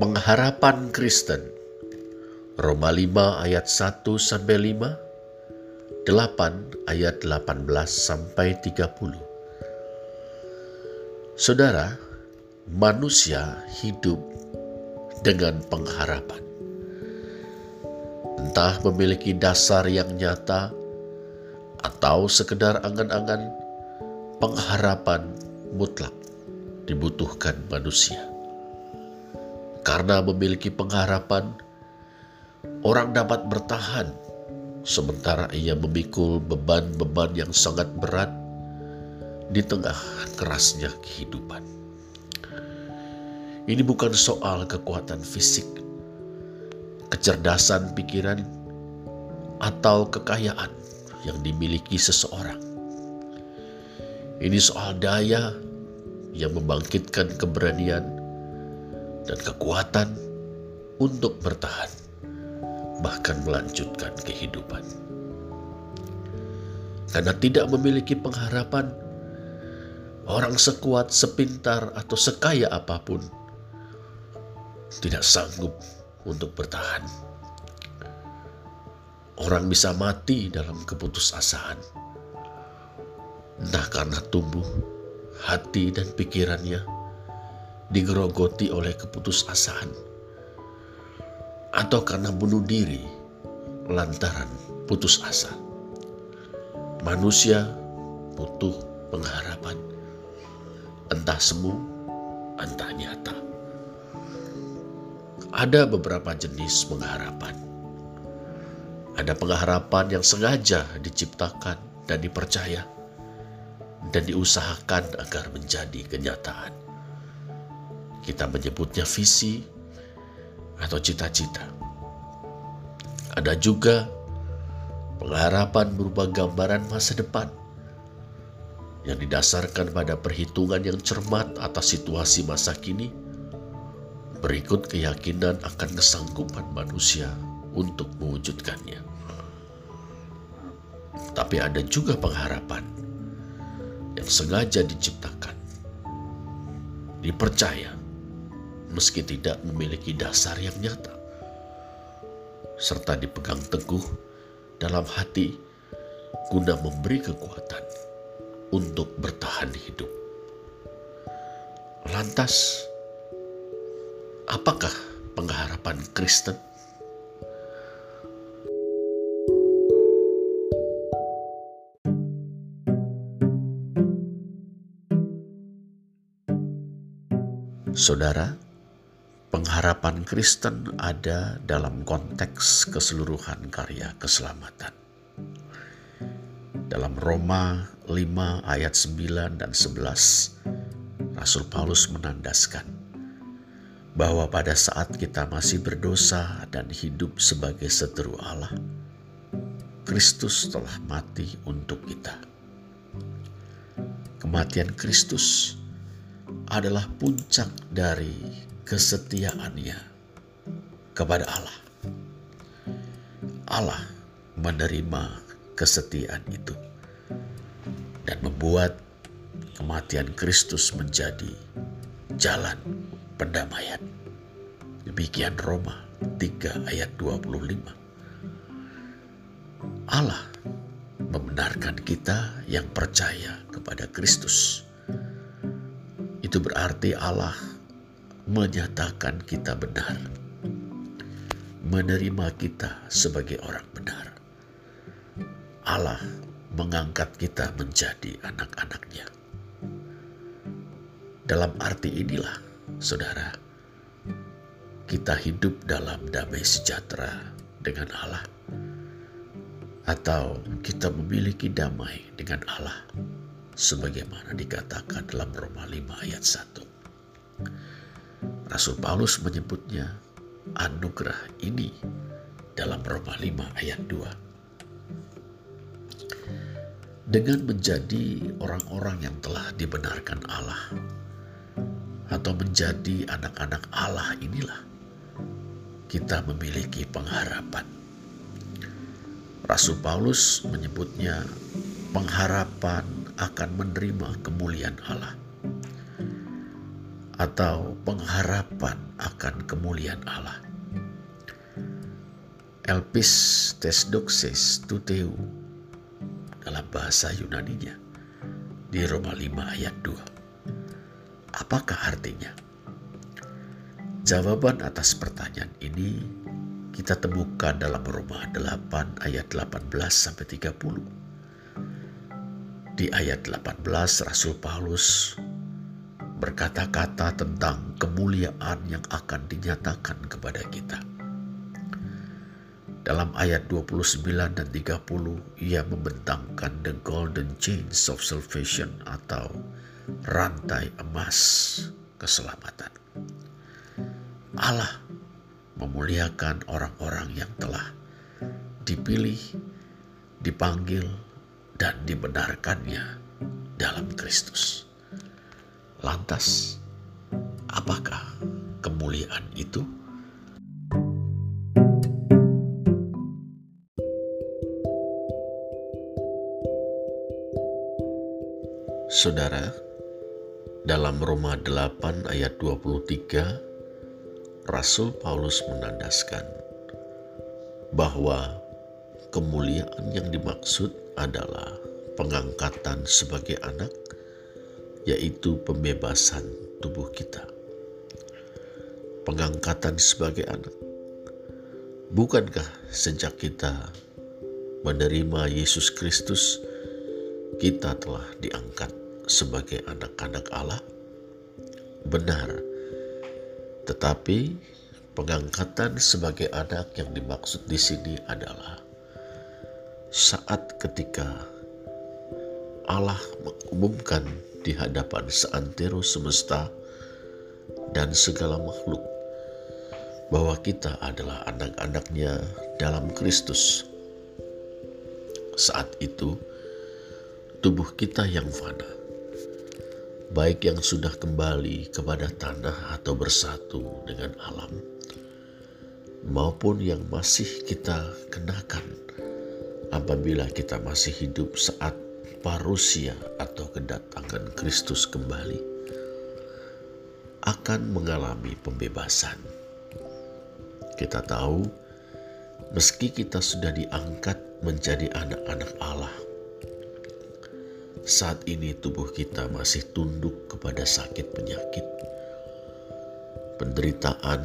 Pengharapan Kristen Roma 5 ayat 1 sampai 5 8 ayat 18 sampai 30 Saudara, manusia hidup dengan pengharapan. Entah memiliki dasar yang nyata atau sekedar angan-angan, pengharapan mutlak dibutuhkan manusia. Karena memiliki pengharapan, orang dapat bertahan sementara ia memikul beban-beban yang sangat berat di tengah kerasnya kehidupan. Ini bukan soal kekuatan fisik, kecerdasan pikiran, atau kekayaan yang dimiliki seseorang. Ini soal daya yang membangkitkan keberanian dan kekuatan untuk bertahan, bahkan melanjutkan kehidupan. Karena tidak memiliki pengharapan, orang sekuat, sepintar, atau sekaya apa pun tidak sanggup untuk bertahan. Orang bisa mati dalam keputusasaan, entah karena tubuh, hati, dan pikirannya digerogoti oleh keputusasaan atau karena bunuh diri lantaran putus asa. Manusia butuh pengharapan, entah semu, entah nyata. Ada beberapa jenis pengharapan. Ada pengharapan yang sengaja diciptakan dan dipercaya dan diusahakan agar menjadi kenyataan. Kita menyebutnya visi atau cita-cita. Ada juga pengharapan berupa gambaran masa depan yang didasarkan pada perhitungan yang cermat atas situasi masa kini berikut keyakinan akan kesanggupan manusia untuk mewujudkannya. Tapi ada juga pengharapan yang sengaja diciptakan, dipercaya, meski tidak memiliki dasar yang nyata, serta dipegang teguh dalam hati guna memberi kekuatan untuk bertahan hidup. Lantas, apakah pengharapan Kristen? Saudara, pengharapan Kristen ada dalam konteks keseluruhan karya keselamatan. Dalam Roma 5 ayat 9 dan 11, Rasul Paulus menandaskan bahwa pada saat kita masih berdosa dan hidup sebagai seteru Allah, Kristus telah mati untuk kita. Kematian Kristus adalah puncak dari kesetiaannya kepada Allah. Allah menerima kesetiaan itu dan membuat kematian Kristus menjadi jalan pendamaian. Demikian Roma 3 ayat 25. Allah membenarkan kita yang percaya kepada Kristus. Itu berarti Allah menyatakan kita benar, menerima kita sebagai orang benar. Allah mengangkat kita menjadi anak-anaknya. Dalam arti inilah, saudara, kita hidup dalam damai sejahtera dengan Allah, atau kita memiliki damai dengan Allah, sebagaimana dikatakan dalam Roma 5 ayat 1. Rasul Paulus menyebutnya anugerah ini dalam Roma 5 ayat 2. Dengan menjadi orang-orang yang telah dibenarkan Allah atau menjadi anak-anak Allah inilah kita memiliki pengharapan. Rasul Paulus menyebutnya pengharapan akan menerima kemuliaan Allah atau pengharapan akan kemuliaan Allah. Elpis tesdoxes tuteu dalam bahasa Yunaninya di Roma 5 ayat 2. Apakah artinya? Jawaban atas pertanyaan ini kita temukan dalam Roma 8 ayat 18 sampai 30. Di ayat 18 Rasul Paulus berkata-kata tentang kemuliaan yang akan dinyatakan kepada kita. Dalam ayat 29 dan 30 ia membentangkan the golden chains of salvation atau rantai emas keselamatan. Allah memuliakan orang-orang yang telah dipilih, dipanggil, dan dibenarkannya dalam Kristus. Lantas, apakah kemuliaan itu? Saudara, dalam Roma 8 ayat 23, Rasul Paulus menandaskan bahwa kemuliaan yang dimaksud adalah pengangkatan sebagai anak yaitu pembebasan tubuh kita. Pengangkatan sebagai anak. Bukankah sejak kita menerima Yesus Kristus, kita telah diangkat sebagai anak-anak Allah? Benar, tetapi pengangkatan sebagai anak yang dimaksud di sini adalah saat ketika Allah mengumumkan di hadapan seantero semesta dan segala makhluk bahwa kita adalah anak-anaknya dalam Kristus. Saat itu, tubuh kita yang fana, baik yang sudah kembali kepada tanah atau bersatu dengan alam, maupun yang masih kita kenakan apabila kita masih hidup saat parusia atau kedatangan Kristus kembali akan mengalami pembebasan. Kita tahu, meski kita sudah diangkat menjadi anak-anak Allah, saat ini tubuh kita masih tunduk kepada sakit penyakit, penderitaan,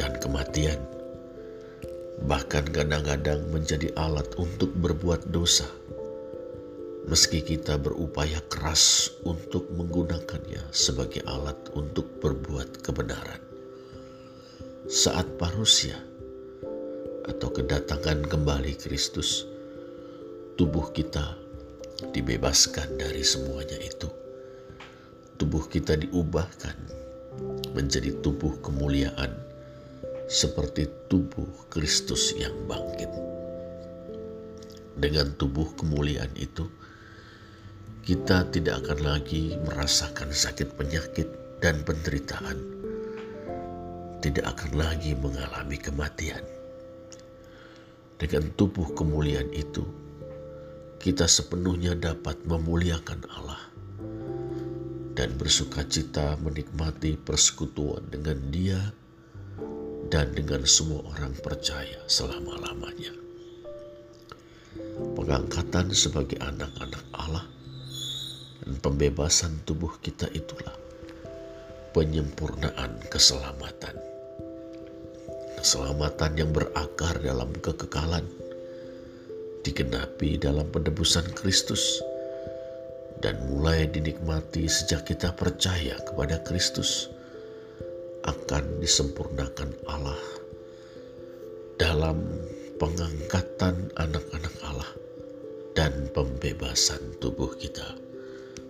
dan kematian. Bahkan kadang-kadang menjadi alat untuk berbuat dosa meski kita berupaya keras untuk menggunakannya sebagai alat untuk berbuat kebenaran. Saat parusia atau kedatangan kembali Kristus, tubuh kita dibebaskan dari semuanya itu. Tubuh kita diubahkan menjadi tubuh kemuliaan seperti tubuh Kristus yang bangkit. Dengan tubuh kemuliaan itu, kita tidak akan lagi merasakan sakit penyakit dan penderitaan, tidak akan lagi mengalami kematian. Dengan tubuh kemuliaan itu, kita sepenuhnya dapat memuliakan Allah dan bersuka cita menikmati persekutuan dengan Dia dan dengan semua orang percaya selama-lamanya. Pengangkatan sebagai anak-anak Allah pembebasan tubuh kita itulah penyempurnaan keselamatan. Keselamatan yang berakar dalam kekekalan, digenapi dalam penebusan Kristus, dan mulai dinikmati sejak kita percaya kepada Kristus akan disempurnakan Allah dalam pengangkatan anak-anak Allah dan pembebasan tubuh kita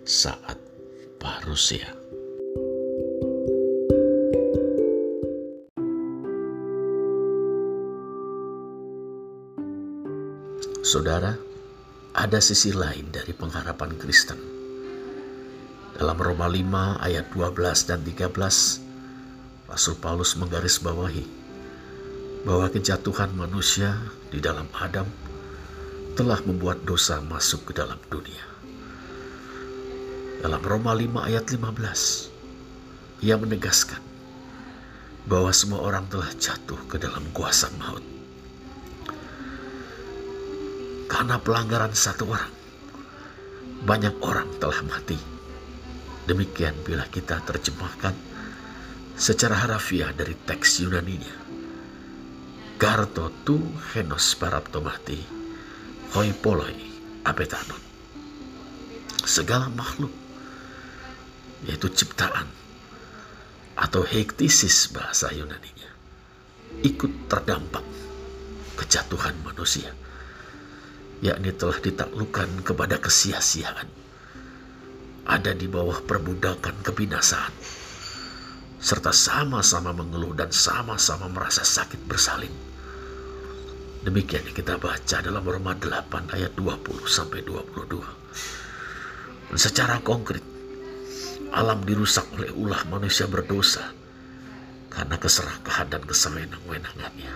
saat parusia. Saudara, ada sisi lain dari pengharapan Kristen. Dalam Roma 5 ayat 12 dan 13, Rasul Paulus menggarisbawahi bahwa kejatuhan manusia di dalam Adam telah membuat dosa masuk ke dalam dunia dalam Roma 5 ayat 15. ia menegaskan bahwa semua orang telah jatuh ke dalam kuasa maut. Karena pelanggaran satu orang, banyak orang telah mati. Demikian bila kita terjemahkan secara harafiah dari teks Yunaninya. Garto tu henos paraptomati, hoi poloi apetanon. Segala makhluk, yaitu ciptaan, atau hektisis bahasa Yunaninya, ikut terdampak kejatuhan manusia, yakni telah ditaklukkan kepada kesia-siaan, ada di bawah perbudakan kebinasaan, serta sama-sama mengeluh dan sama-sama merasa sakit bersalin. Demikian yang kita baca dalam Roma 8 ayat 20 sampai 22. Dan secara konkret, alam dirusak oleh ulah manusia berdosa karena keserakahan dan kesewenang-wenangannya.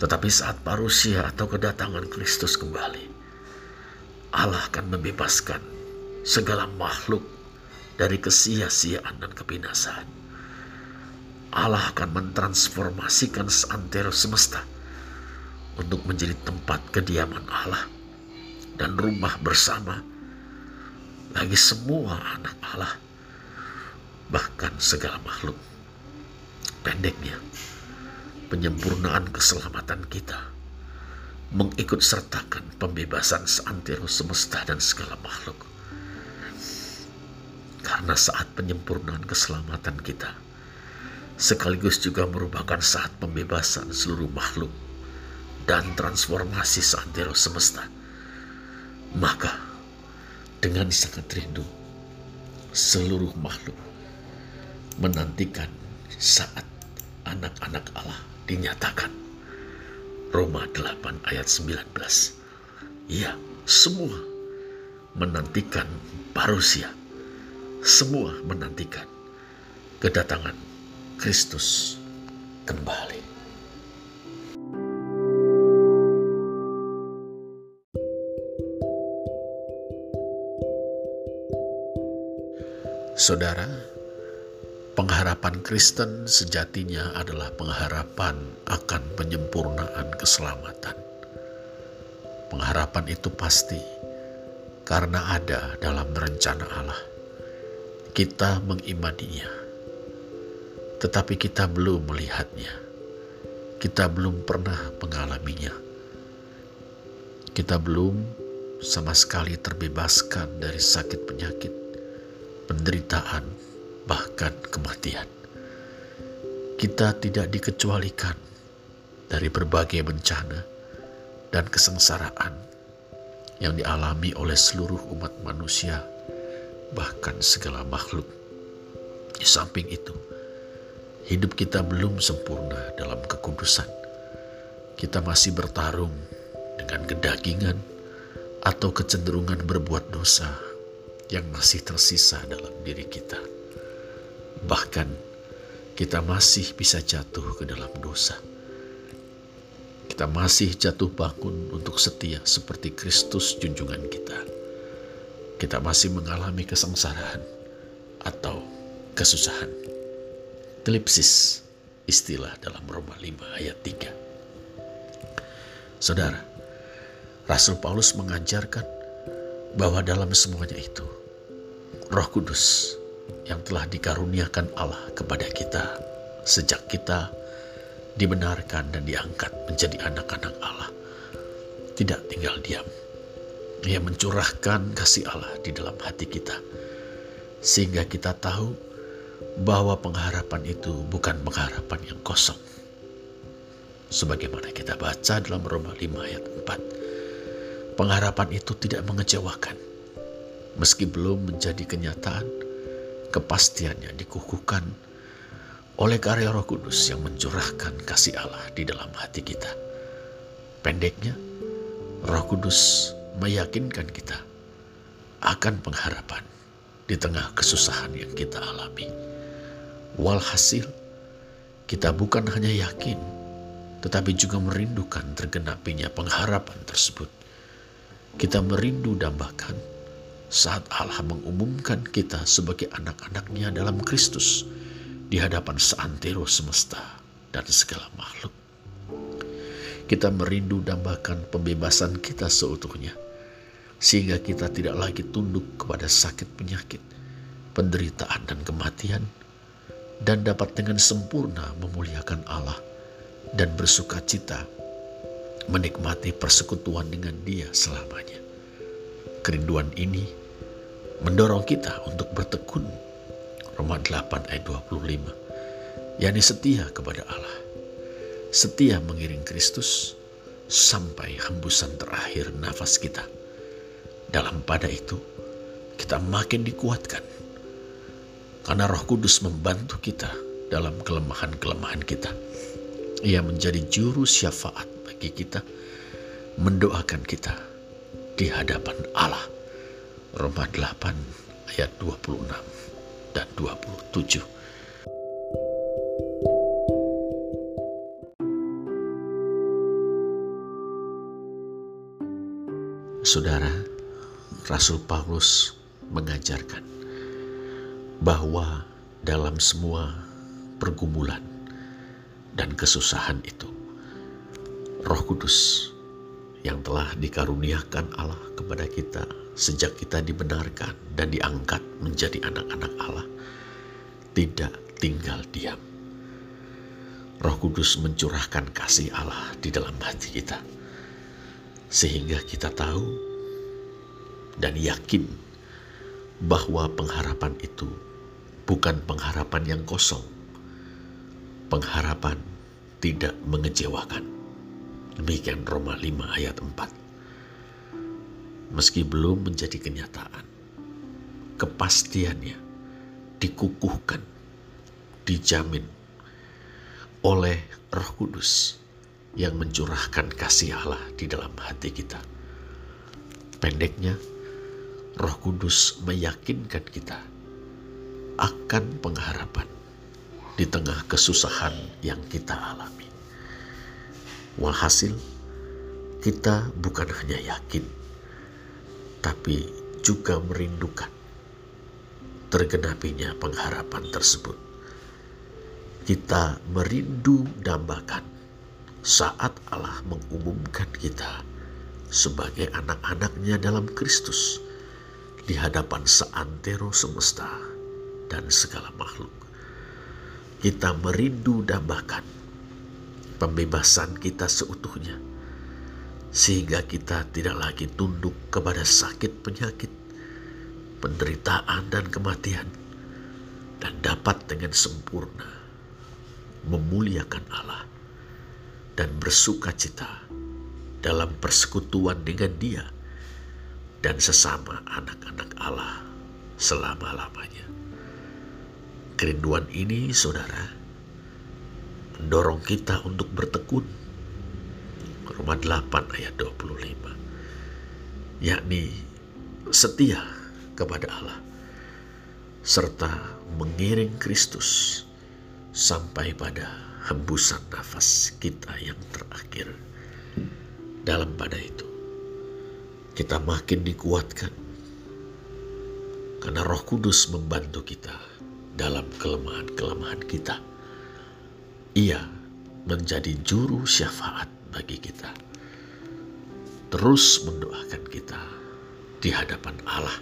Tetapi saat parusia atau kedatangan Kristus kembali, Allah akan membebaskan segala makhluk dari kesia-siaan dan kebinasaan. Allah akan mentransformasikan seantero semesta untuk menjadi tempat kediaman Allah dan rumah bersama bagi semua anak Allah, bahkan segala makhluk. Pendeknya, penyempurnaan keselamatan kita mengikut sertakan pembebasan seantero semesta dan segala makhluk karena saat penyempurnaan keselamatan kita sekaligus juga merupakan saat pembebasan seluruh makhluk dan transformasi seantero semesta. Maka dengan sangat rindu seluruh makhluk menantikan saat anak-anak Allah dinyatakan. Roma 8 ayat 19. Ya, semua menantikan parusia semua menantikan kedatangan Kristus kembali. Saudara, pengharapan Kristen sejatinya adalah pengharapan akan penyempurnaan keselamatan. Pengharapan itu pasti karena ada dalam rencana Allah kita mengimaninya, tetapi kita belum melihatnya. Kita belum pernah mengalaminya. Kita belum sama sekali terbebaskan dari sakit penyakit, penderitaan, bahkan kematian. Kita tidak dikecualikan dari berbagai bencana dan kesengsaraan yang dialami oleh seluruh umat manusia bahkan segala makhluk. Di samping itu, hidup kita belum sempurna dalam kekudusan. Kita masih bertarung dengan kedagingan atau kecenderungan berbuat dosa yang masih tersisa dalam diri kita. Bahkan kita masih bisa jatuh ke dalam dosa. Kita masih jatuh bangun untuk setia seperti Kristus junjungan kita kita masih mengalami kesengsaraan atau kesusahan. Klipsis istilah dalam Roma 5 ayat 3. Saudara, Rasul Paulus mengajarkan bahwa dalam semuanya itu Roh Kudus yang telah dikaruniakan Allah kepada kita sejak kita dibenarkan dan diangkat menjadi anak-anak Allah. Tidak tinggal diam. Ia mencurahkan kasih Allah di dalam hati kita, sehingga kita tahu bahwa pengharapan itu bukan pengharapan yang kosong. Sebagaimana kita baca dalam Roma 5 ayat 4, pengharapan itu tidak mengecewakan. Meski belum menjadi kenyataan, kepastiannya dikukuhkan oleh karya Roh Kudus yang mencurahkan kasih Allah di dalam hati kita. Pendeknya, Roh Kudus meyakinkan kita akan pengharapan di tengah kesusahan yang kita alami. Walhasil, kita bukan hanya yakin, tetapi juga merindukan tergenapinya pengharapan tersebut. Kita merindu dambakan saat Allah mengumumkan kita sebagai anak-anaknya dalam Kristus di hadapan seantero semesta dan segala makhluk. Kita merindu dambakan pembebasan kita seutuhnya, sehingga kita tidak lagi tunduk kepada sakit penyakit, penderitaan dan kematian, dan dapat dengan sempurna memuliakan Allah dan bersuka cita menikmati persekutuan dengan dia selamanya. Kerinduan ini mendorong kita untuk bertekun. Roma 8 ayat 25. yakni setia kepada Allah. Setia mengiring Kristus sampai hembusan terakhir nafas kita. Dalam pada itu, kita makin dikuatkan. Karena roh kudus membantu kita dalam kelemahan-kelemahan kita. Ia menjadi juru syafaat bagi kita, mendoakan kita di hadapan Allah Roma 8 ayat 26 dan 27. Saudara, Rasul Paulus mengajarkan bahwa dalam semua pergumulan dan kesusahan itu, Roh Kudus yang telah dikaruniakan Allah kepada kita sejak kita dibenarkan dan diangkat menjadi anak-anak Allah tidak tinggal diam. Roh Kudus mencurahkan kasih Allah di dalam hati kita sehingga kita tahu dan yakin bahwa pengharapan itu bukan pengharapan yang kosong. Pengharapan tidak mengecewakan Demikian Roma 5 ayat 4. Meski belum menjadi kenyataan, kepastiannya dikukuhkan, dijamin oleh Roh Kudus yang mencurahkan kasih Allah di dalam hati kita. Pendeknya, Roh Kudus meyakinkan kita akan pengharapan di tengah kesusahan yang kita alami. Walhasil, kita bukan hanya yakin, tapi juga merindukan tergenapinya pengharapan tersebut. Kita merindu dambakan saat Allah mengumumkan kita sebagai anak-anaknya dalam Kristus di hadapan seantero semesta dan segala makhluk. Kita merindu dambakan pembebasan kita seutuhnya, sehingga kita tidak lagi tunduk kepada sakit penyakit, penderitaan, dan kematian, dan dapat dengan sempurna memuliakan Allah dan bersuka cita dalam persekutuan dengan Dia dan sesama anak-anak Allah selama-lamanya. Kerinduan ini, saudara, mendorong kita untuk bertekun. Roma 8 ayat 25. Yakni setia kepada Allah serta mengiring Kristus sampai pada hembusan nafas kita yang terakhir. Dalam pada itu, kita makin dikuatkan karena Roh Kudus membantu kita dalam kelemahan-kelemahan kita ia menjadi juru syafaat bagi kita. Terus mendoakan kita di hadapan Allah.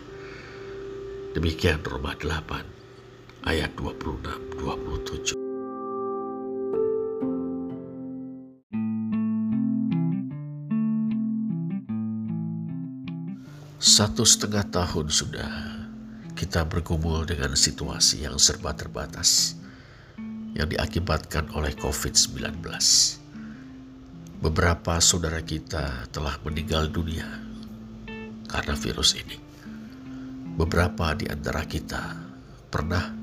Demikian Roma 8 ayat 26 27. Satu setengah tahun sudah kita bergumul dengan situasi yang serba terbatas yang diakibatkan oleh COVID-19. Beberapa saudara kita telah meninggal dunia karena virus ini. Beberapa di antara kita pernah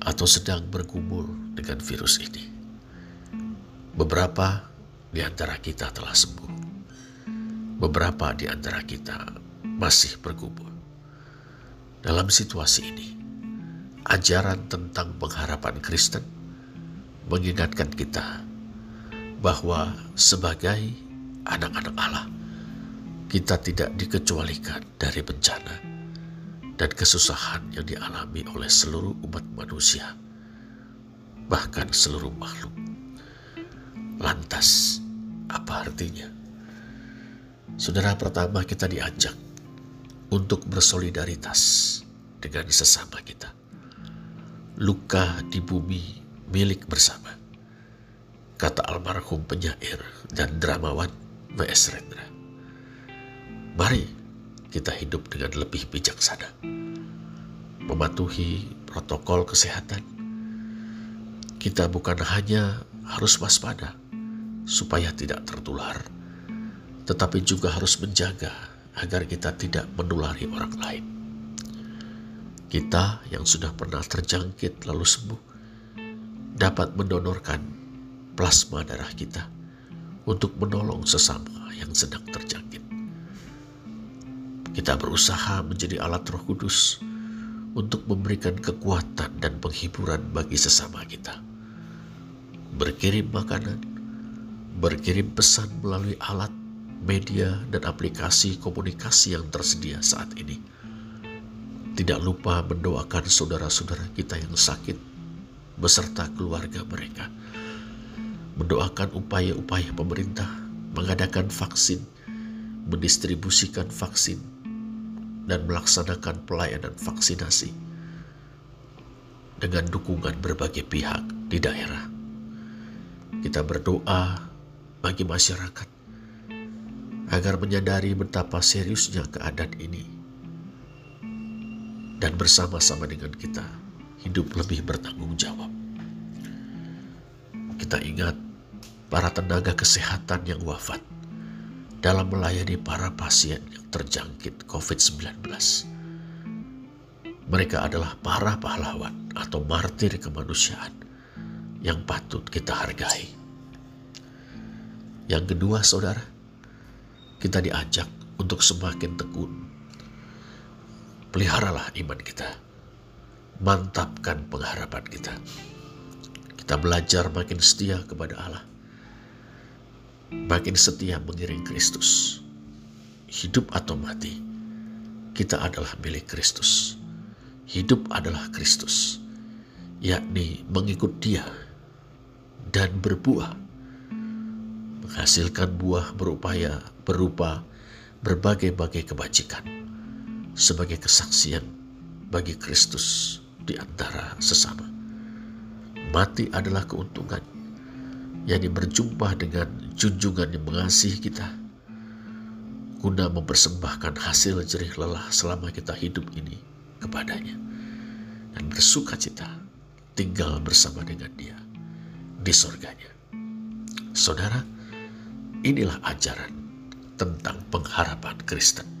atau sedang bergumul dengan virus ini. Beberapa di antara kita telah sembuh. Beberapa di antara kita masih bergumul. Dalam situasi ini, ajaran tentang pengharapan Kristen mengingatkan kita bahwa sebagai anak-anak Allah, kita tidak dikecualikan dari bencana. dan kesusahan yang dialami oleh seluruh umat manusia, bahkan seluruh makhluk. Lantas, apa artinya? Saudara pertama kita diajak untuk bersolidaritas dengan sesama kita. Luka di bumi milik bersama. Kata almarhum penyair dan dramawan W.S. Rendra. Mari kita hidup dengan lebih bijaksana. Mematuhi protokol kesehatan. Kita bukan hanya harus waspada supaya tidak tertular, tetapi juga harus menjaga agar kita tidak menulari orang lain. Kita yang sudah pernah terjangkit lalu sembuh dapat mendonorkan plasma darah kita untuk menolong sesama yang sedang terjangkit. Kita berusaha menjadi alat Roh Kudus untuk memberikan kekuatan dan penghiburan bagi sesama kita. Berkirim makanan, berkirim pesan melalui alat, media, dan aplikasi komunikasi yang tersedia saat ini. Tidak lupa mendoakan saudara-saudara kita yang sakit beserta keluarga mereka. Mendoakan upaya-upaya pemerintah mengadakan vaksin, mendistribusikan vaksin, dan melaksanakan pelayanan vaksinasi dengan dukungan berbagai pihak di daerah. Kita berdoa bagi masyarakat agar menyadari betapa seriusnya keadaan ini dan bersama-sama dengan kita hidup lebih bertanggung jawab. Kita ingat para tenaga kesehatan yang wafat dalam melayani para pasien yang terjangkit COVID-19. Mereka adalah para pahlawan atau martir kemanusiaan yang patut kita hargai. Yang kedua, saudara, kita diajak untuk semakin tekun. Peliharalah iman kita. Mantapkan pengharapan kita. Kita belajar makin setia kepada Allah makin setia mengiring Kristus. Hidup atau mati, kita adalah milik Kristus. Hidup adalah Kristus, yakni mengikut Dia dan berbuah, menghasilkan buah berupaya berupa berbagai-bagai kebajikan sebagai kesaksian bagi Kristus di antara sesama. Mati adalah keuntungan yakni berjumpa dengan junjungan yang mengasihi kita, guna mempersembahkan hasil jerih lelah selama kita hidup ini kepadanya, dan bersuka cita tinggal bersama dengan dia di sorganya. Saudara, inilah ajaran tentang pengharapan Kristen.